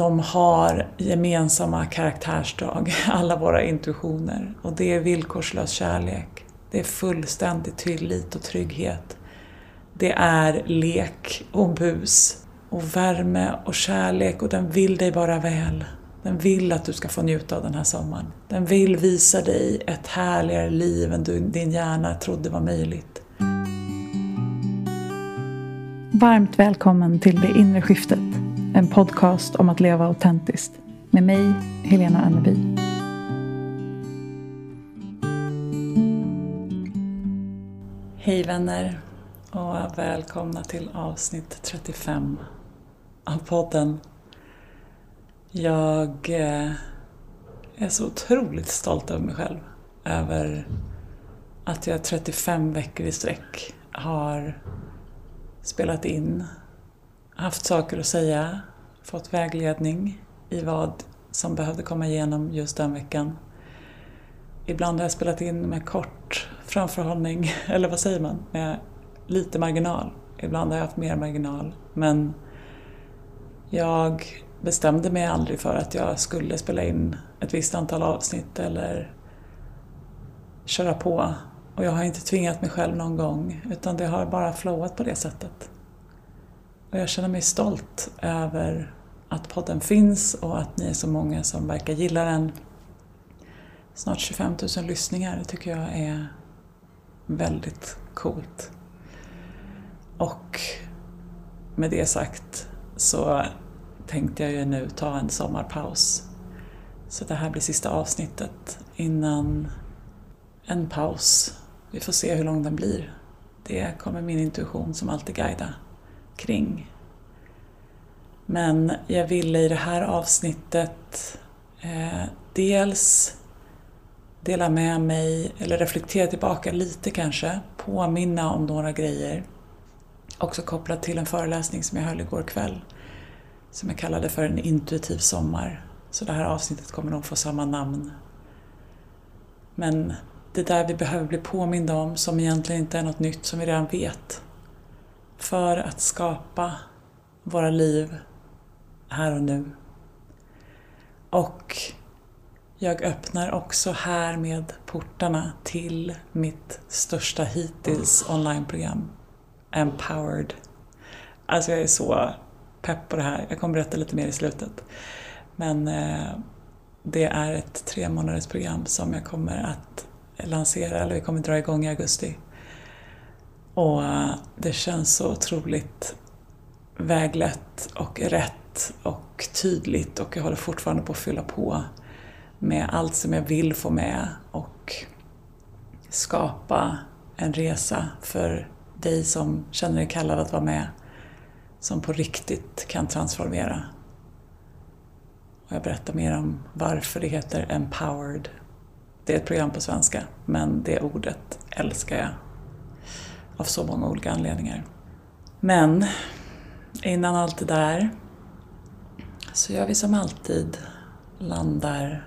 de har gemensamma karaktärsdrag, alla våra intuitioner. Och det är villkorslös kärlek. Det är fullständig tillit och trygghet. Det är lek och bus och värme och kärlek och den vill dig bara väl. Den vill att du ska få njuta av den här sommaren. Den vill visa dig ett härligare liv än du, din hjärna trodde var möjligt. Varmt välkommen till Det inre skiftet. En podcast om att leva autentiskt. Med mig, Helena Anneby. Hej vänner och välkomna till avsnitt 35 av podden. Jag eh, är så otroligt stolt över mig själv. Över att jag 35 veckor i sträck har spelat in, haft saker att säga, fått vägledning i vad som behövde komma igenom just den veckan. Ibland har jag spelat in med kort framförhållning, eller vad säger man, med lite marginal. Ibland har jag haft mer marginal, men jag bestämde mig aldrig för att jag skulle spela in ett visst antal avsnitt eller köra på. Och jag har inte tvingat mig själv någon gång, utan det har bara flowat på det sättet. Och jag känner mig stolt över att podden finns och att ni är så många som verkar gilla den. Snart 25 000 lyssningar, det tycker jag är väldigt coolt. Och med det sagt så tänkte jag ju nu ta en sommarpaus. Så det här blir sista avsnittet innan en paus. Vi får se hur lång den blir. Det kommer min intuition som alltid guida kring. Men jag ville i det här avsnittet eh, dels dela med mig, eller reflektera tillbaka lite kanske, påminna om några grejer. Också kopplat till en föreläsning som jag höll igår kväll som jag kallade för en intuitiv sommar. Så det här avsnittet kommer nog få samma namn. Men det där vi behöver bli påminda om, som egentligen inte är något nytt, som vi redan vet. För att skapa våra liv här och nu. Och jag öppnar också här med portarna till mitt största hittills onlineprogram, Empowered. Alltså jag är så pepp på det här. Jag kommer berätta lite mer i slutet. Men eh, det är ett tre månaders program som jag kommer att lansera, eller vi kommer dra igång i augusti. Och eh, det känns så otroligt väglett och rätt och tydligt och jag håller fortfarande på att fylla på med allt som jag vill få med och skapa en resa för dig som känner dig kallad att vara med som på riktigt kan transformera. Och jag berättar mer om varför det heter Empowered. Det är ett program på svenska, men det ordet älskar jag av så många olika anledningar. Men innan allt det där så gör vi som alltid, landar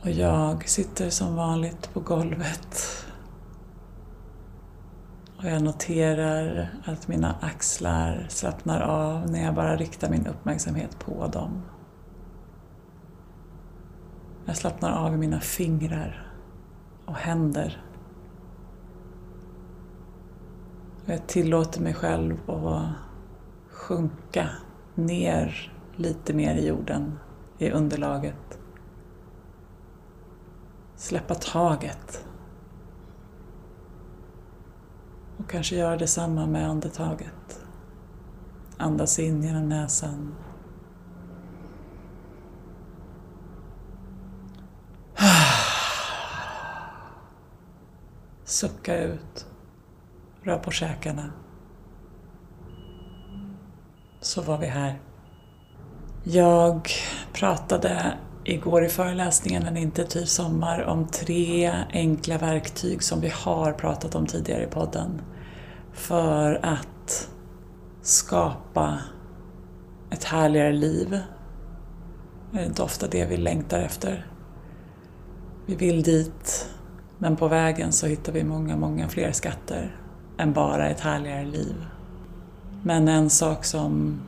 och jag sitter som vanligt på golvet och jag noterar att mina axlar slappnar av när jag bara riktar min uppmärksamhet på dem. Jag slappnar av i mina fingrar och händer. Och jag tillåter mig själv att sjunka ner lite mer i jorden, i underlaget. Släppa taget Och kanske göra detsamma med andetaget. Andas in genom näsan. Sucka ut. Rör på käkarna. Så var vi här. Jag pratade igår i föreläsningen En intensiv sommar om tre enkla verktyg som vi har pratat om tidigare i podden för att skapa ett härligare liv. Det är inte ofta det vi längtar efter. Vi vill dit, men på vägen så hittar vi många, många fler skatter än bara ett härligare liv. Men en sak som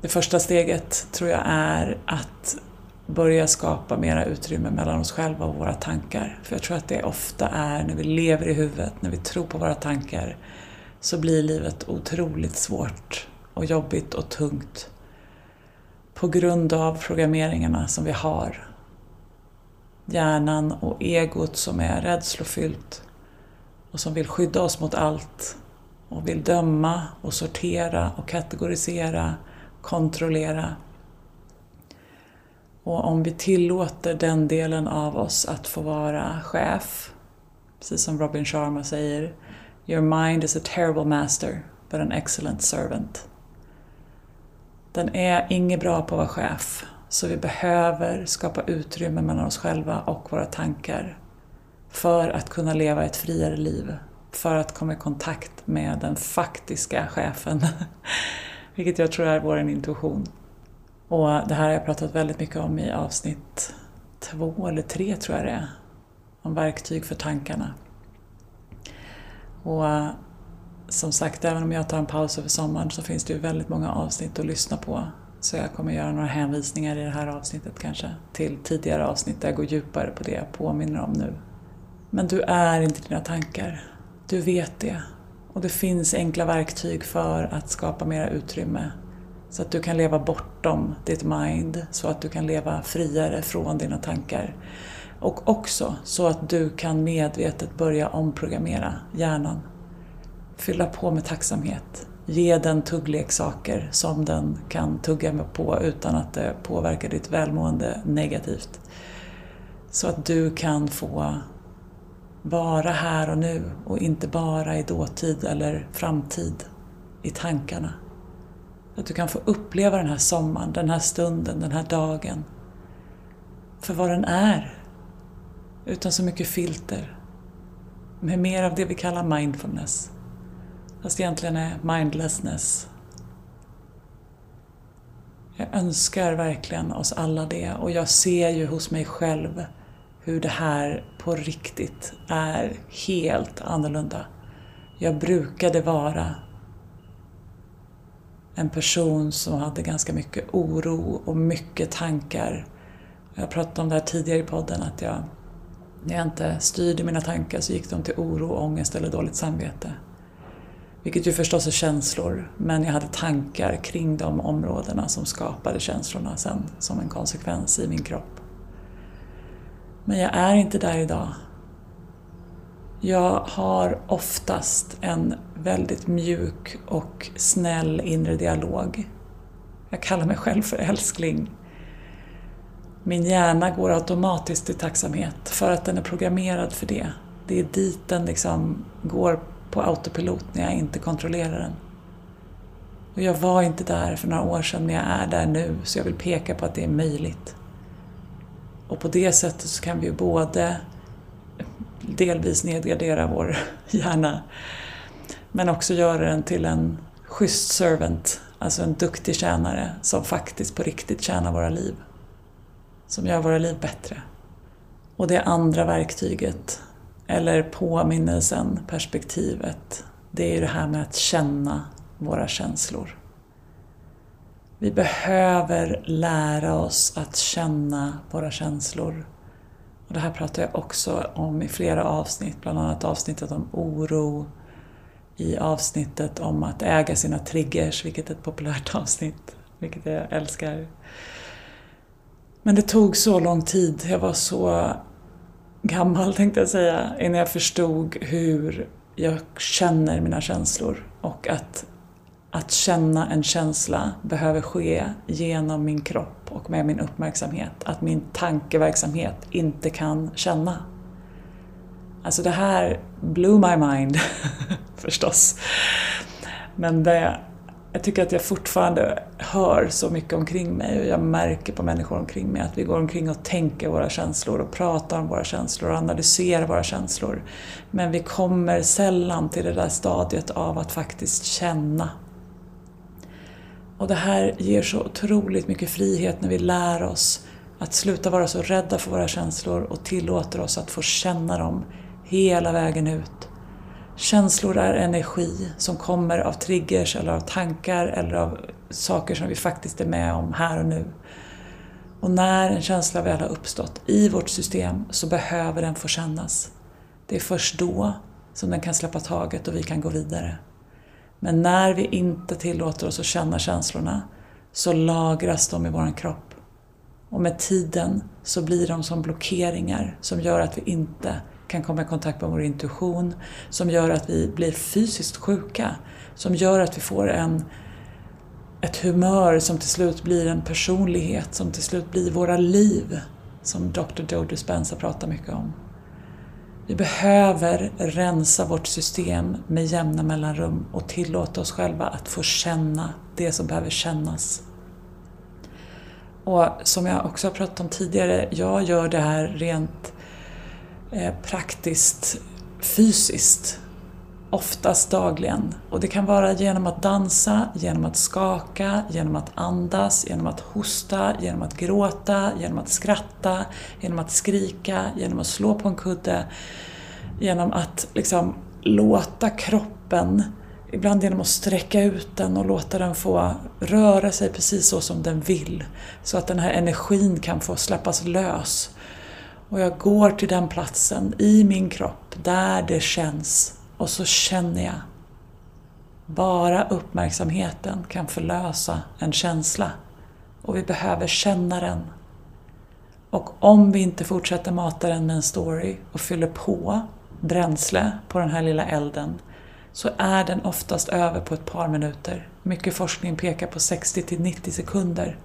Det första steget tror jag är att börja skapa mera utrymme mellan oss själva och våra tankar. För jag tror att det ofta är när vi lever i huvudet, när vi tror på våra tankar, så blir livet otroligt svårt och jobbigt och tungt. På grund av programmeringarna som vi har. Hjärnan och egot som är rädslofyllt och som vill skydda oss mot allt och vill döma och sortera och kategorisera, kontrollera. Och om vi tillåter den delen av oss att få vara chef, precis som Robin Sharma säger, Your mind is a terrible master, but an excellent servant. Den är inget bra på att vara chef, så vi behöver skapa utrymme mellan oss själva och våra tankar för att kunna leva ett friare liv, för att komma i kontakt med den faktiska chefen, vilket jag tror är vår intuition. Och det här har jag pratat väldigt mycket om i avsnitt två eller tre tror jag det är, om verktyg för tankarna. Och som sagt, även om jag tar en paus över sommaren så finns det ju väldigt många avsnitt att lyssna på. Så jag kommer göra några hänvisningar i det här avsnittet kanske till tidigare avsnitt där jag går djupare på det jag påminner om nu. Men du är inte dina tankar. Du vet det. Och det finns enkla verktyg för att skapa mera utrymme. Så att du kan leva bortom ditt mind, så att du kan leva friare från dina tankar. Och också så att du kan medvetet börja omprogrammera hjärnan. Fylla på med tacksamhet. Ge den tuggleksaker som den kan tugga på utan att det påverkar ditt välmående negativt. Så att du kan få vara här och nu och inte bara i dåtid eller framtid i tankarna. Att du kan få uppleva den här sommaren, den här stunden, den här dagen för vad den är utan så mycket filter. Med mer av det vi kallar mindfulness. Fast egentligen är mindlessness. Jag önskar verkligen oss alla det och jag ser ju hos mig själv hur det här på riktigt är helt annorlunda. Jag brukade vara en person som hade ganska mycket oro och mycket tankar. Jag pratade om det här tidigare i podden, att jag när jag inte styrde mina tankar så gick de till oro, ångest eller dåligt samvete. Vilket ju förstås är känslor, men jag hade tankar kring de områdena som skapade känslorna sen som en konsekvens i min kropp. Men jag är inte där idag. Jag har oftast en väldigt mjuk och snäll inre dialog. Jag kallar mig själv för älskling min hjärna går automatiskt till tacksamhet för att den är programmerad för det. Det är dit den liksom går på autopilot när jag inte kontrollerar den. Och jag var inte där för några år sedan men jag är där nu så jag vill peka på att det är möjligt. Och på det sättet så kan vi ju både delvis nedgradera vår hjärna men också göra den till en schysst servant, alltså en duktig tjänare som faktiskt på riktigt tjänar våra liv som gör våra liv bättre. Och det andra verktyget, eller påminnelsen, perspektivet, det är ju det här med att känna våra känslor. Vi behöver lära oss att känna våra känslor. Och det här pratar jag också om i flera avsnitt, bland annat avsnittet om oro, i avsnittet om att äga sina triggers, vilket är ett populärt avsnitt, vilket jag älskar. Men det tog så lång tid, jag var så gammal tänkte jag säga, innan jag förstod hur jag känner mina känslor och att, att känna en känsla behöver ske genom min kropp och med min uppmärksamhet. Att min tankeverksamhet inte kan känna. Alltså det här blew my mind, förstås. Men det, jag tycker att jag fortfarande hör så mycket omkring mig och jag märker på människor omkring mig att vi går omkring och tänker våra känslor och pratar om våra känslor och analyserar våra känslor. Men vi kommer sällan till det där stadiet av att faktiskt känna. Och det här ger så otroligt mycket frihet när vi lär oss att sluta vara så rädda för våra känslor och tillåter oss att få känna dem hela vägen ut. Känslor är energi som kommer av triggers eller av tankar eller av saker som vi faktiskt är med om här och nu. Och när en känsla väl har uppstått i vårt system så behöver den få kännas. Det är först då som den kan släppa taget och vi kan gå vidare. Men när vi inte tillåter oss att känna känslorna så lagras de i vår kropp. Och med tiden så blir de som blockeringar som gör att vi inte kan komma i kontakt med vår intuition, som gör att vi blir fysiskt sjuka, som gör att vi får en, ett humör som till slut blir en personlighet, som till slut blir våra liv, som Dr. Joe Dispenza pratar mycket om. Vi behöver rensa vårt system med jämna mellanrum och tillåta oss själva att få känna det som behöver kännas. Och som jag också har pratat om tidigare, jag gör det här rent eh, praktiskt fysiskt. Oftast dagligen. Och det kan vara genom att dansa, genom att skaka, genom att andas, genom att hosta, genom att gråta, genom att skratta, genom att skrika, genom att slå på en kudde. Genom att liksom låta kroppen, ibland genom att sträcka ut den och låta den få röra sig precis så som den vill. Så att den här energin kan få släppas lös. Och jag går till den platsen i min kropp där det känns och så känner jag. Bara uppmärksamheten kan förlösa en känsla och vi behöver känna den. Och om vi inte fortsätter mata den med en story och fyller på bränsle på den här lilla elden så är den oftast över på ett par minuter. Mycket forskning pekar på 60 till 90 sekunder.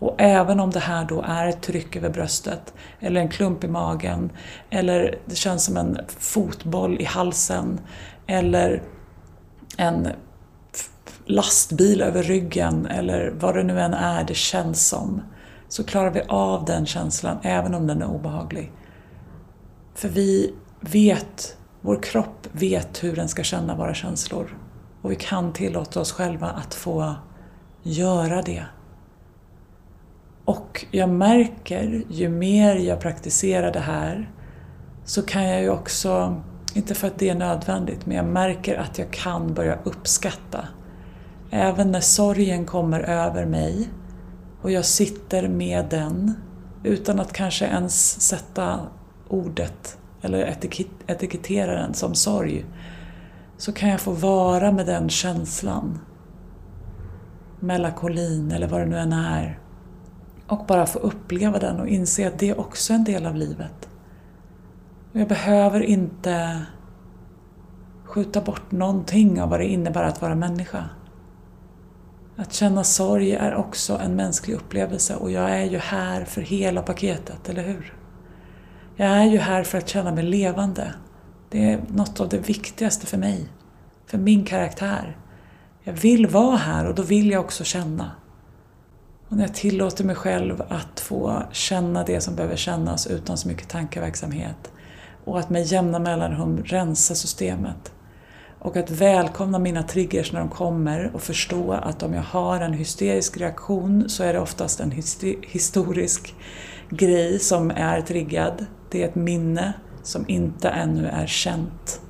Och även om det här då är ett tryck över bröstet, eller en klump i magen, eller det känns som en fotboll i halsen, eller en lastbil över ryggen, eller vad det nu än är det känns som, så klarar vi av den känslan även om den är obehaglig. För vi vet, vår kropp vet hur den ska känna våra känslor. Och vi kan tillåta oss själva att få göra det. Och jag märker, ju mer jag praktiserar det här, så kan jag ju också, inte för att det är nödvändigt, men jag märker att jag kan börja uppskatta. Även när sorgen kommer över mig och jag sitter med den utan att kanske ens sätta ordet eller etikettera den som sorg, så kan jag få vara med den känslan. Melakolin, eller vad det nu än är. Och bara få uppleva den och inse att det också är en del av livet. jag behöver inte skjuta bort någonting av vad det innebär att vara människa. Att känna sorg är också en mänsklig upplevelse och jag är ju här för hela paketet, eller hur? Jag är ju här för att känna mig levande. Det är något av det viktigaste för mig, för min karaktär. Jag vill vara här och då vill jag också känna. Och när jag tillåter mig själv att få känna det som behöver kännas utan så mycket tankeverksamhet och att med jämna mellanrum rensa systemet och att välkomna mina triggers när de kommer och förstå att om jag har en hysterisk reaktion så är det oftast en historisk grej som är triggad. Det är ett minne som inte ännu är känt.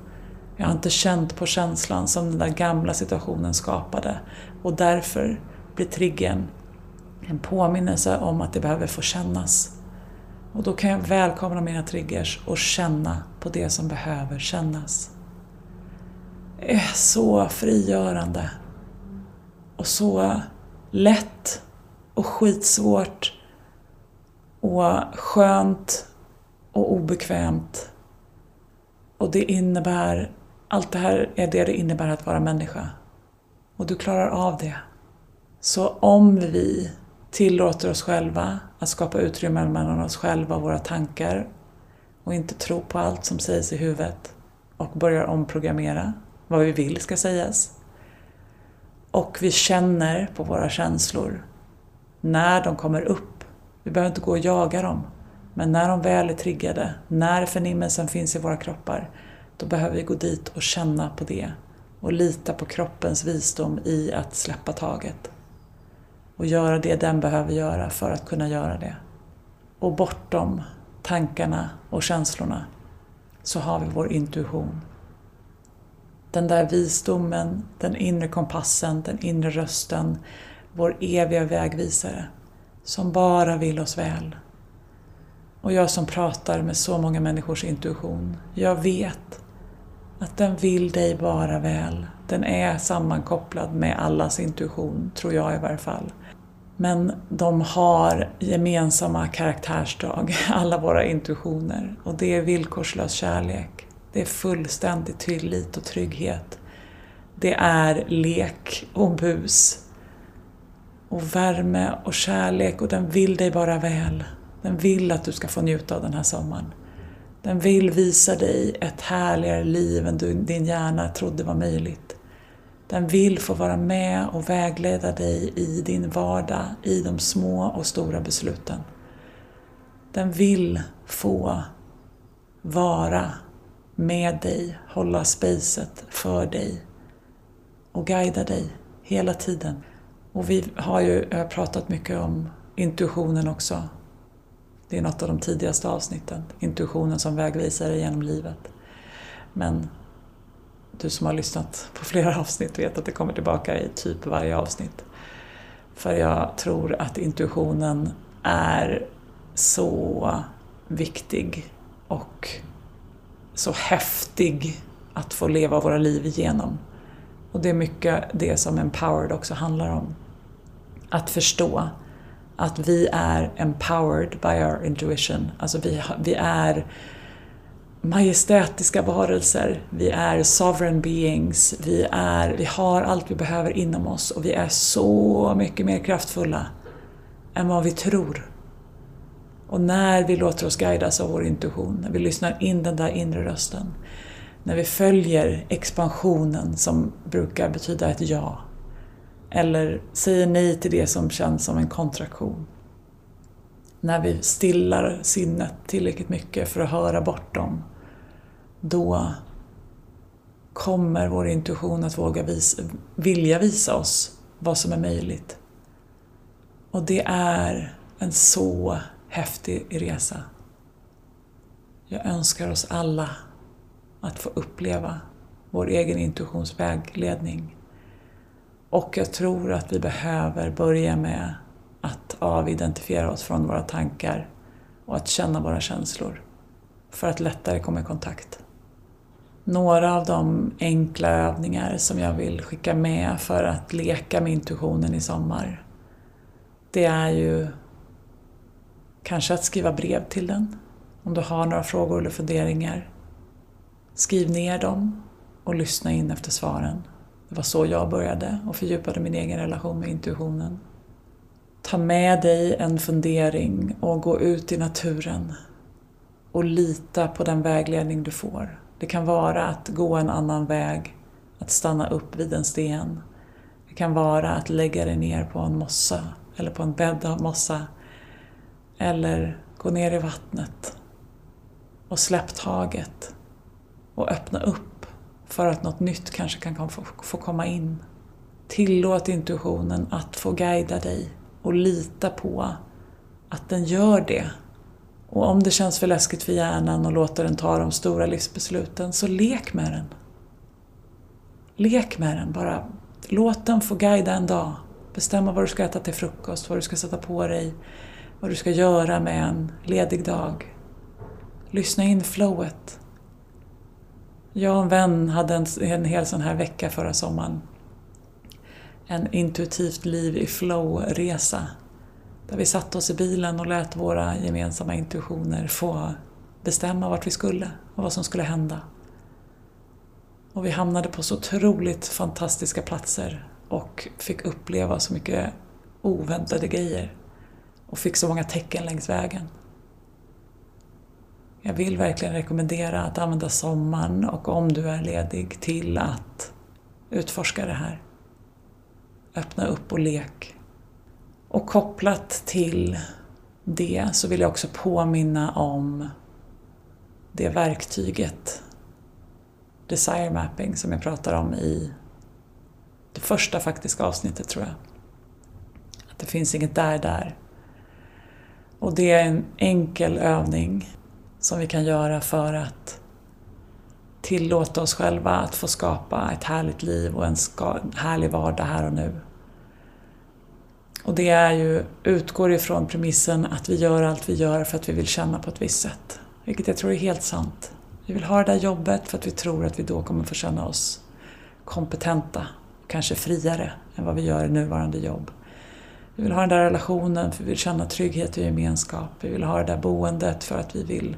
Jag har inte känt på känslan som den där gamla situationen skapade och därför blir triggern en påminnelse om att det behöver få kännas. Och då kan jag välkomna mina triggers och känna på det som behöver kännas. Det är så frigörande och så lätt och skitsvårt och skönt och obekvämt. Och det innebär, allt det här är det det innebär att vara människa. Och du klarar av det. Så om vi tillåter oss själva att skapa utrymme mellan oss själva och våra tankar och inte tro på allt som sägs i huvudet och börjar omprogrammera vad vi vill ska sägas. Och vi känner på våra känslor när de kommer upp. Vi behöver inte gå och jaga dem. Men när de väl är triggade, när förnimmelsen finns i våra kroppar, då behöver vi gå dit och känna på det och lita på kroppens visdom i att släppa taget. Och göra det den behöver göra för att kunna göra det. Och bortom tankarna och känslorna så har vi vår intuition. Den där visdomen, den inre kompassen, den inre rösten vår eviga vägvisare, som bara vill oss väl. Och jag som pratar med så många människors intuition, jag vet att den vill dig bara väl. Den är sammankopplad med allas intuition, tror jag i varje fall. Men de har gemensamma karaktärsdrag, alla våra intuitioner. Och det är villkorslös kärlek. Det är fullständig tillit och trygghet. Det är lek och bus. Och värme och kärlek och den vill dig bara väl. Den vill att du ska få njuta av den här sommaren. Den vill visa dig ett härligare liv än du, din hjärna trodde var möjligt. Den vill få vara med och vägleda dig i din vardag, i de små och stora besluten. Den vill få vara med dig, hålla spacet för dig och guida dig hela tiden. Och vi har ju pratat mycket om intuitionen också. Det är något av de tidigaste avsnitten, intuitionen som vägvisare genom livet. Men du som har lyssnat på flera avsnitt vet att det kommer tillbaka i typ varje avsnitt. För jag tror att intuitionen är så viktig och så häftig att få leva våra liv igenom. Och det är mycket det som Empowered också handlar om. Att förstå att vi är empowered by our intuition. Alltså vi, vi är majestätiska varelser, vi är sovereign beings, vi, är, vi har allt vi behöver inom oss och vi är så mycket mer kraftfulla än vad vi tror. Och när vi låter oss guidas av vår intuition, när vi lyssnar in den där inre rösten, när vi följer expansionen som brukar betyda ett ja, eller säger nej till det som känns som en kontraktion. När vi stillar sinnet tillräckligt mycket för att höra bortom, då kommer vår intuition att våga visa, vilja visa oss vad som är möjligt. Och det är en så häftig resa. Jag önskar oss alla att få uppleva vår egen intuitions vägledning. Och jag tror att vi behöver börja med att avidentifiera oss från våra tankar och att känna våra känslor för att lättare komma i kontakt. Några av de enkla övningar som jag vill skicka med för att leka med intuitionen i sommar, det är ju kanske att skriva brev till den. Om du har några frågor eller funderingar, skriv ner dem och lyssna in efter svaren. Det var så jag började och fördjupade min egen relation med intuitionen. Ta med dig en fundering och gå ut i naturen och lita på den vägledning du får. Det kan vara att gå en annan väg, att stanna upp vid en sten. Det kan vara att lägga dig ner på en mossa eller på en bädd av mossa. Eller gå ner i vattnet och släpp taget och öppna upp för att något nytt kanske kan få komma in. Tillåt intuitionen att få guida dig och lita på att den gör det och om det känns för läskigt för hjärnan och låter den ta de stora livsbesluten, så lek med den. Lek med den, bara låt den få guida en dag. Bestämma vad du ska äta till frukost, vad du ska sätta på dig, vad du ska göra med en ledig dag. Lyssna in flowet. Jag och en vän hade en, en hel sån här vecka förra sommaren. En intuitivt liv i flow-resa där vi satte oss i bilen och lät våra gemensamma intuitioner få bestämma vart vi skulle och vad som skulle hända. Och vi hamnade på så otroligt fantastiska platser och fick uppleva så mycket oväntade grejer och fick så många tecken längs vägen. Jag vill verkligen rekommendera att använda sommaren och om du är ledig till att utforska det här. Öppna upp och lek och kopplat till det så vill jag också påminna om det verktyget Desire Mapping som jag pratar om i det första faktiska avsnittet tror jag. Att det finns inget där där. Och det är en enkel övning som vi kan göra för att tillåta oss själva att få skapa ett härligt liv och en härlig vardag här och nu. Och det är ju, utgår ifrån premissen att vi gör allt vi gör för att vi vill känna på ett visst sätt. Vilket jag tror är helt sant. Vi vill ha det där jobbet för att vi tror att vi då kommer få känna oss kompetenta, kanske friare än vad vi gör i nuvarande jobb. Vi vill ha den där relationen för vi vill känna trygghet och gemenskap. Vi vill ha det där boendet för att vi vill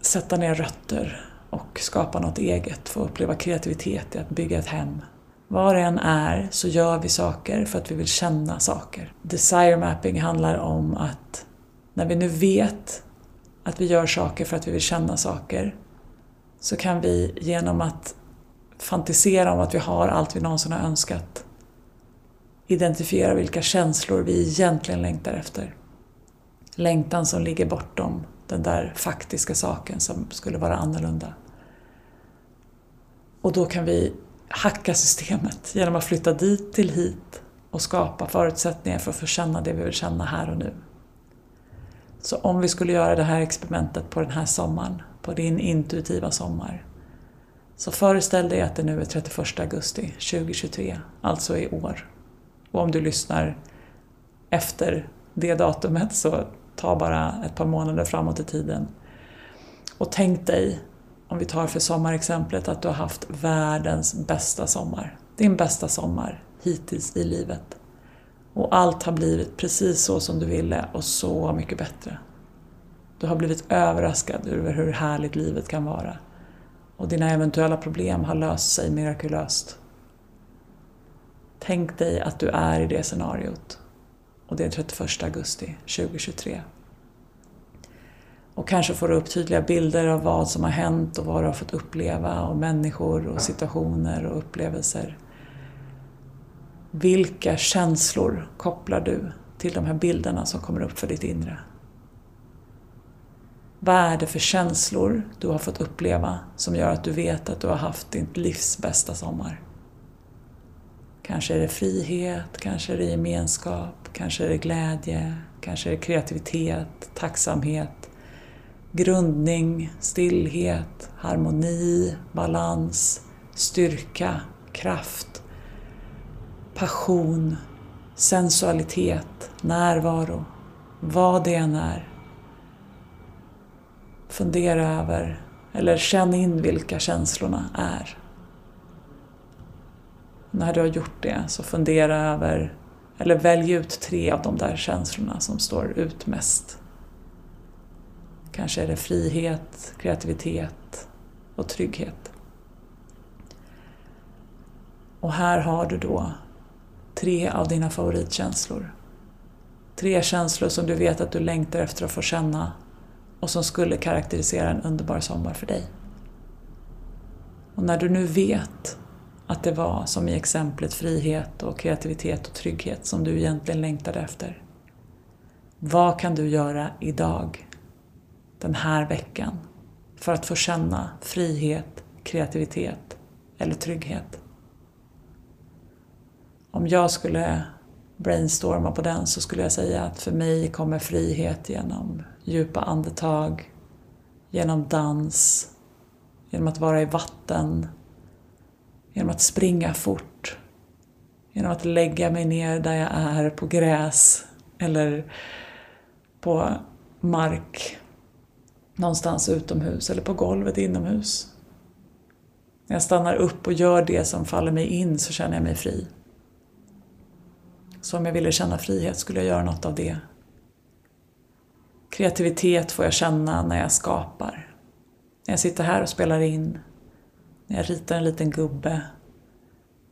sätta ner rötter och skapa något eget, få uppleva kreativitet i att bygga ett hem. Var det än är så gör vi saker för att vi vill känna saker. Desire mapping handlar om att när vi nu vet att vi gör saker för att vi vill känna saker så kan vi genom att fantisera om att vi har allt vi någonsin har önskat identifiera vilka känslor vi egentligen längtar efter. Längtan som ligger bortom den där faktiska saken som skulle vara annorlunda. Och då kan vi hacka systemet genom att flytta dit till hit och skapa förutsättningar för att få känna det vi vill känna här och nu. Så om vi skulle göra det här experimentet på den här sommaren, på din intuitiva sommar, så föreställ dig att det nu är 31 augusti 2023, alltså i år. Och om du lyssnar efter det datumet så ta bara ett par månader framåt i tiden. Och tänk dig, om vi tar för sommarexemplet, att du har haft världens bästa sommar. Din bästa sommar hittills i livet. Och allt har blivit precis så som du ville och så mycket bättre. Du har blivit överraskad över hur härligt livet kan vara. Och dina eventuella problem har löst sig mirakulöst. Tänk dig att du är i det scenariot. Och det är 31 augusti 2023. Och kanske får du upp tydliga bilder av vad som har hänt och vad du har fått uppleva och människor och situationer och upplevelser. Vilka känslor kopplar du till de här bilderna som kommer upp för ditt inre? Vad är det för känslor du har fått uppleva som gör att du vet att du har haft ditt livs bästa sommar? Kanske är det frihet, kanske är det gemenskap, kanske är det glädje, kanske är det kreativitet, tacksamhet, grundning, stillhet, harmoni, balans, styrka, kraft, passion, sensualitet, närvaro, vad det än är. Fundera över, eller känn in vilka känslorna är. När du har gjort det så fundera över, eller välj ut tre av de där känslorna som står ut mest. Kanske är det frihet, kreativitet och trygghet. Och här har du då tre av dina favoritkänslor. Tre känslor som du vet att du längtar efter att få känna och som skulle karaktärisera en underbar sommar för dig. Och när du nu vet att det var, som i exemplet, frihet och kreativitet och trygghet som du egentligen längtade efter. Vad kan du göra idag, den här veckan, för att få känna frihet, kreativitet eller trygghet? Om jag skulle brainstorma på den så skulle jag säga att för mig kommer frihet genom djupa andetag, genom dans, genom att vara i vatten, genom att springa fort, genom att lägga mig ner där jag är på gräs eller på mark någonstans utomhus eller på golvet inomhus. När jag stannar upp och gör det som faller mig in så känner jag mig fri. Så om jag ville känna frihet skulle jag göra något av det. Kreativitet får jag känna när jag skapar. När jag sitter här och spelar in när jag ritar en liten gubbe,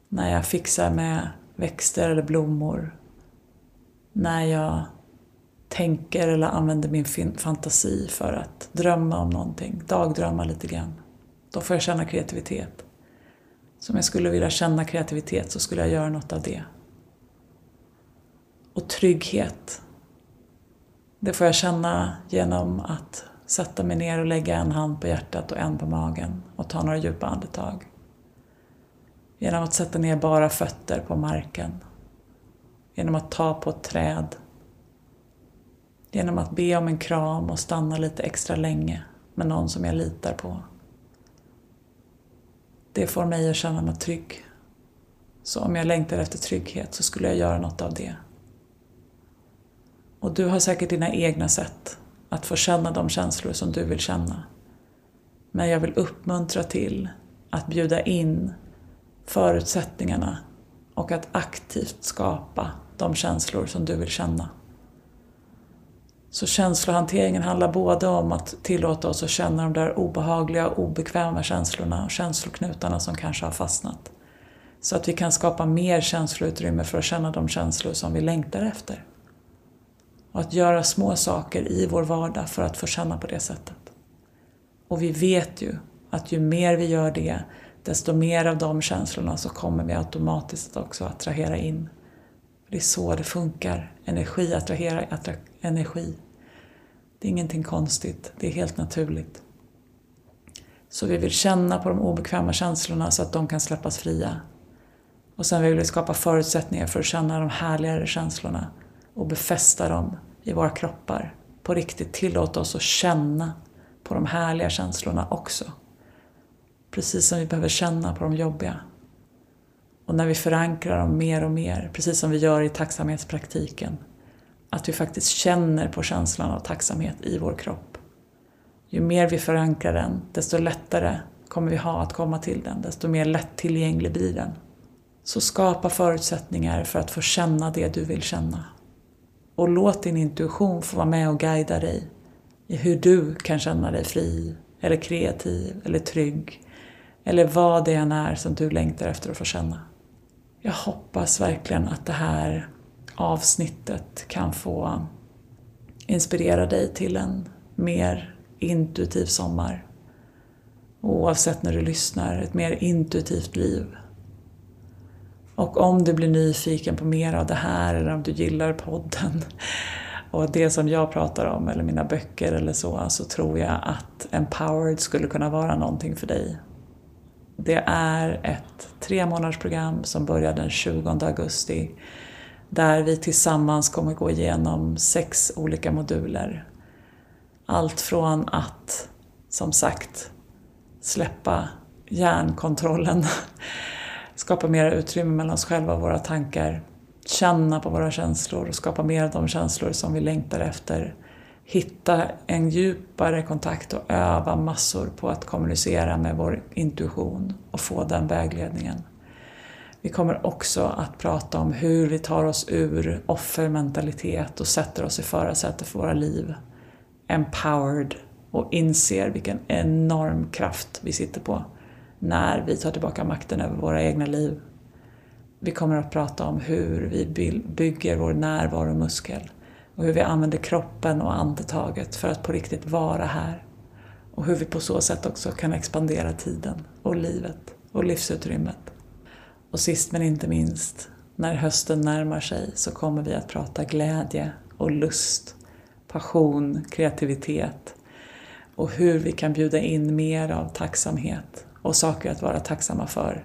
när jag fixar med växter eller blommor, när jag tänker eller använder min fantasi för att drömma om någonting, dagdrömma lite grann. Då får jag känna kreativitet. Så om jag skulle vilja känna kreativitet så skulle jag göra något av det. Och trygghet. Det får jag känna genom att sätta mig ner och lägga en hand på hjärtat och en på magen och ta några djupa andetag. Genom att sätta ner bara fötter på marken. Genom att ta på ett träd. Genom att be om en kram och stanna lite extra länge med någon som jag litar på. Det får mig att känna mig trygg. Så om jag längtar efter trygghet så skulle jag göra något av det. Och du har säkert dina egna sätt att få känna de känslor som du vill känna. Men jag vill uppmuntra till att bjuda in förutsättningarna och att aktivt skapa de känslor som du vill känna. Så känslohanteringen handlar både om att tillåta oss att känna de där obehagliga och obekväma känslorna och känsloknutarna som kanske har fastnat. Så att vi kan skapa mer känsloutrymme för att känna de känslor som vi längtar efter. Och att göra små saker i vår vardag för att få känna på det sättet. Och vi vet ju att ju mer vi gör det, desto mer av de känslorna så kommer vi automatiskt också attrahera in. Det är så det funkar. Energi attraherar attra energi. Det är ingenting konstigt, det är helt naturligt. Så vi vill känna på de obekväma känslorna så att de kan släppas fria. Och sen vill vi skapa förutsättningar för att känna de härligare känslorna och befästa dem i våra kroppar. På riktigt tillåta oss att känna på de härliga känslorna också. Precis som vi behöver känna på de jobbiga. Och när vi förankrar dem mer och mer, precis som vi gör i tacksamhetspraktiken, att vi faktiskt känner på känslan av tacksamhet i vår kropp. Ju mer vi förankrar den, desto lättare kommer vi ha att komma till den, desto mer lättillgänglig blir den. Så skapa förutsättningar för att få känna det du vill känna. Och låt din intuition få vara med och guida dig i hur du kan känna dig fri, eller kreativ, eller trygg, eller vad det än är som du längtar efter att få känna. Jag hoppas verkligen att det här avsnittet kan få inspirera dig till en mer intuitiv sommar. Oavsett när du lyssnar, ett mer intuitivt liv. Och om du blir nyfiken på mer av det här eller om du gillar podden och det som jag pratar om eller mina böcker eller så, så tror jag att Empowered skulle kunna vara någonting för dig. Det är ett tre månaders program som börjar den 20 augusti där vi tillsammans kommer gå igenom sex olika moduler. Allt från att, som sagt, släppa hjärnkontrollen, skapa mer utrymme mellan oss själva och våra tankar, känna på våra känslor och skapa mer av de känslor som vi längtar efter. Hitta en djupare kontakt och öva massor på att kommunicera med vår intuition och få den vägledningen. Vi kommer också att prata om hur vi tar oss ur offermentalitet och sätter oss i förarsätet för våra liv. Empowered och inser vilken enorm kraft vi sitter på när vi tar tillbaka makten över våra egna liv. Vi kommer att prata om hur vi bygger vår närvaromuskel och hur vi använder kroppen och andetaget för att på riktigt vara här. Och hur vi på så sätt också kan expandera tiden och livet och livsutrymmet. Och sist men inte minst, när hösten närmar sig så kommer vi att prata glädje och lust, passion, kreativitet och hur vi kan bjuda in mer av tacksamhet och saker att vara tacksamma för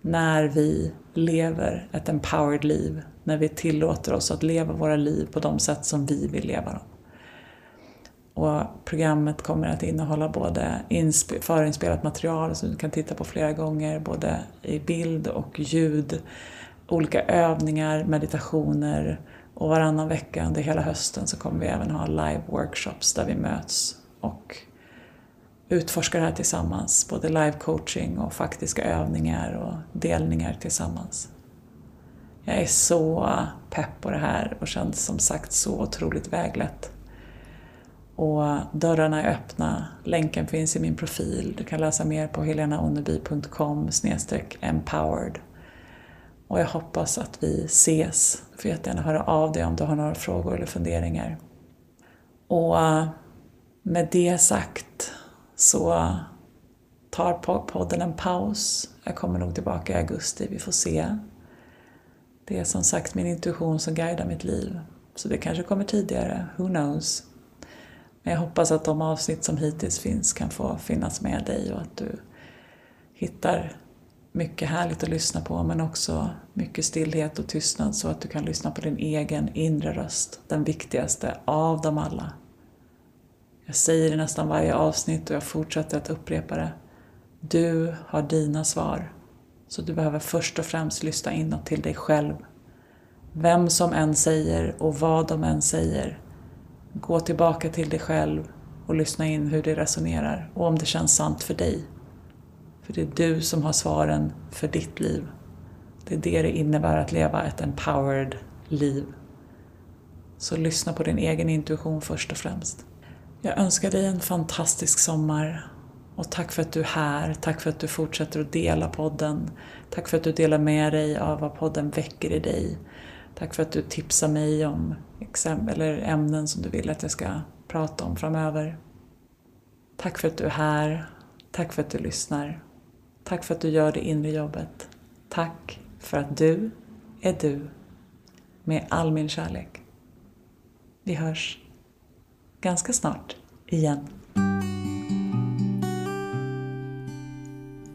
när vi lever ett empowered liv, när vi tillåter oss att leva våra liv på de sätt som vi vill leva dem. Och programmet kommer att innehålla både förinspelat material som du kan titta på flera gånger, både i bild och ljud, olika övningar, meditationer och varannan vecka under hela hösten så kommer vi även ha live-workshops där vi möts och utforskar det här tillsammans. Både live-coaching och faktiska övningar och delningar tillsammans. Jag är så pepp på det här och känns som sagt så otroligt väglett. Och dörrarna är öppna, länken finns i min profil. Du kan läsa mer på helenaonneby.com empowered. Och jag hoppas att vi ses. Du får jättegärna höra av dig om du har några frågor eller funderingar. Och eh, med det sagt så tar podden en paus. Jag kommer nog tillbaka i augusti, vi får se. Det är som sagt min intuition som guidar mitt liv. Så det kanske kommer tidigare, who knows. Men jag hoppas att de avsnitt som hittills finns kan få finnas med dig och att du hittar mycket härligt att lyssna på men också mycket stillhet och tystnad så att du kan lyssna på din egen inre röst, den viktigaste av dem alla. Jag säger i nästan varje avsnitt och jag fortsätter att upprepa det. Du har dina svar. Så du behöver först och främst lyssna inåt till dig själv. Vem som än säger och vad de än säger. Gå tillbaka till dig själv och lyssna in hur det resonerar och om det känns sant för dig. För det är du som har svaren för ditt liv. Det är det det innebär att leva ett empowered liv. Så lyssna på din egen intuition först och främst. Jag önskar dig en fantastisk sommar och tack för att du är här, tack för att du fortsätter att dela podden. Tack för att du delar med dig av vad podden väcker i dig. Tack för att du tipsar mig om exempel eller ämnen som du vill att jag ska prata om framöver. Tack för att du är här. Tack för att du lyssnar. Tack för att du gör det inre jobbet. Tack för att du är du. Med all min kärlek. Vi hörs ganska snart igen.